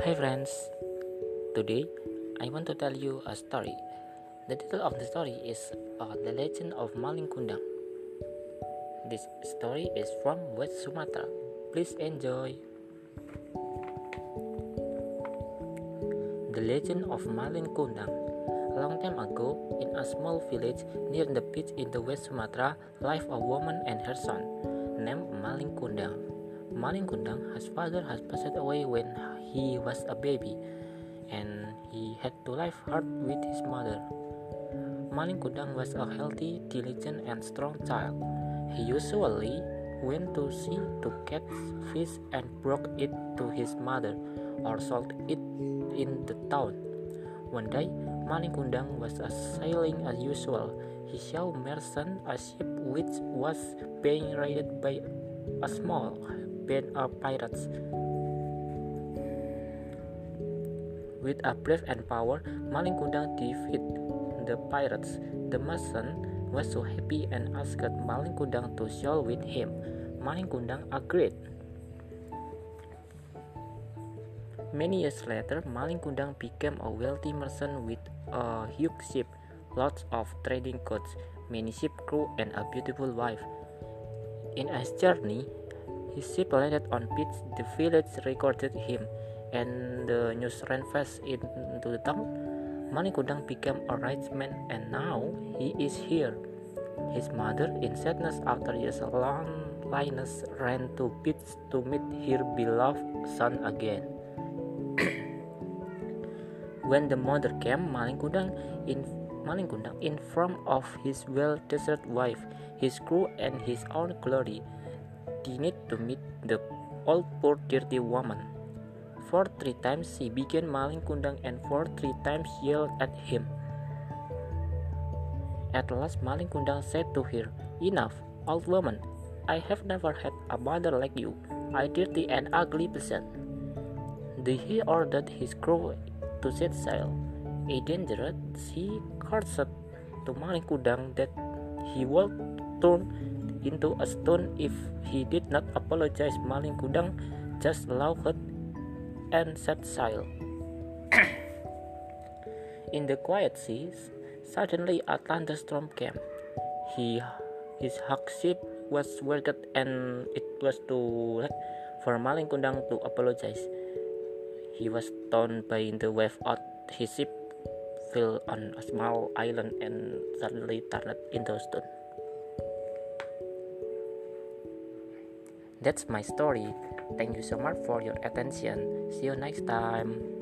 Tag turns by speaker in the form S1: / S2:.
S1: Hi friends, today I want to tell you a story. The title of the story is uh, The Legend of Malin Kundang. This story is from West Sumatra. Please enjoy. The Legend of Malin Kundang. A long time ago, in a small village near the beach in the West Sumatra, lived a woman and her son, named Malin Kundang. Malin Kundang, his father has passed away when he was a baby, and he had to live hard with his mother. Malin Kundang was a healthy, diligent, and strong child. He usually went to sea to catch fish and brought it to his mother or sold it in the town. One day, Malin Kundang was sailing as usual. He saw merchant a ship which was being raided by a small band of pirates. With a brave and power, Malin Kundang defeated the pirates. The merchant was so happy and asked Malin Kundang to sail with him. Malin Kundang agreed. Many years later, Malin Kundang became a wealthy merchant with a huge ship, lots of trading goods, many ship crew, and a beautiful wife. In his journey, his ship landed on beach. The village recorded him, and the news ran fast into the town. Maling Kundang became a rich man, and now he is here. His mother, in sadness after years of loneliness, ran to beach to meet her beloved son again. when the mother came, Maling Kundang in Maling Kundang informed of his well-deserved wife, his crew, and his own glory he need to meet the old poor dirty woman. For three times he began maling kundang and for three times yelled at him. At last Maling Kundang said to her, Enough, old woman, I have never had a mother like you, a dirty and ugly person. Then he ordered his crew to set sail. A dangerous sea cursed to Maling Kundang that he would turn into a stone if he did not apologize. Maling Kundang just laughed and set sail. In the quiet seas, suddenly a thunderstorm came. He, his hug ship was wrecked and it was too late for Malin Kundang to apologize. He was torn by the wave out his ship fell on a small island and suddenly turned into stone. That's my story. Thank you so much for your attention. See you next time.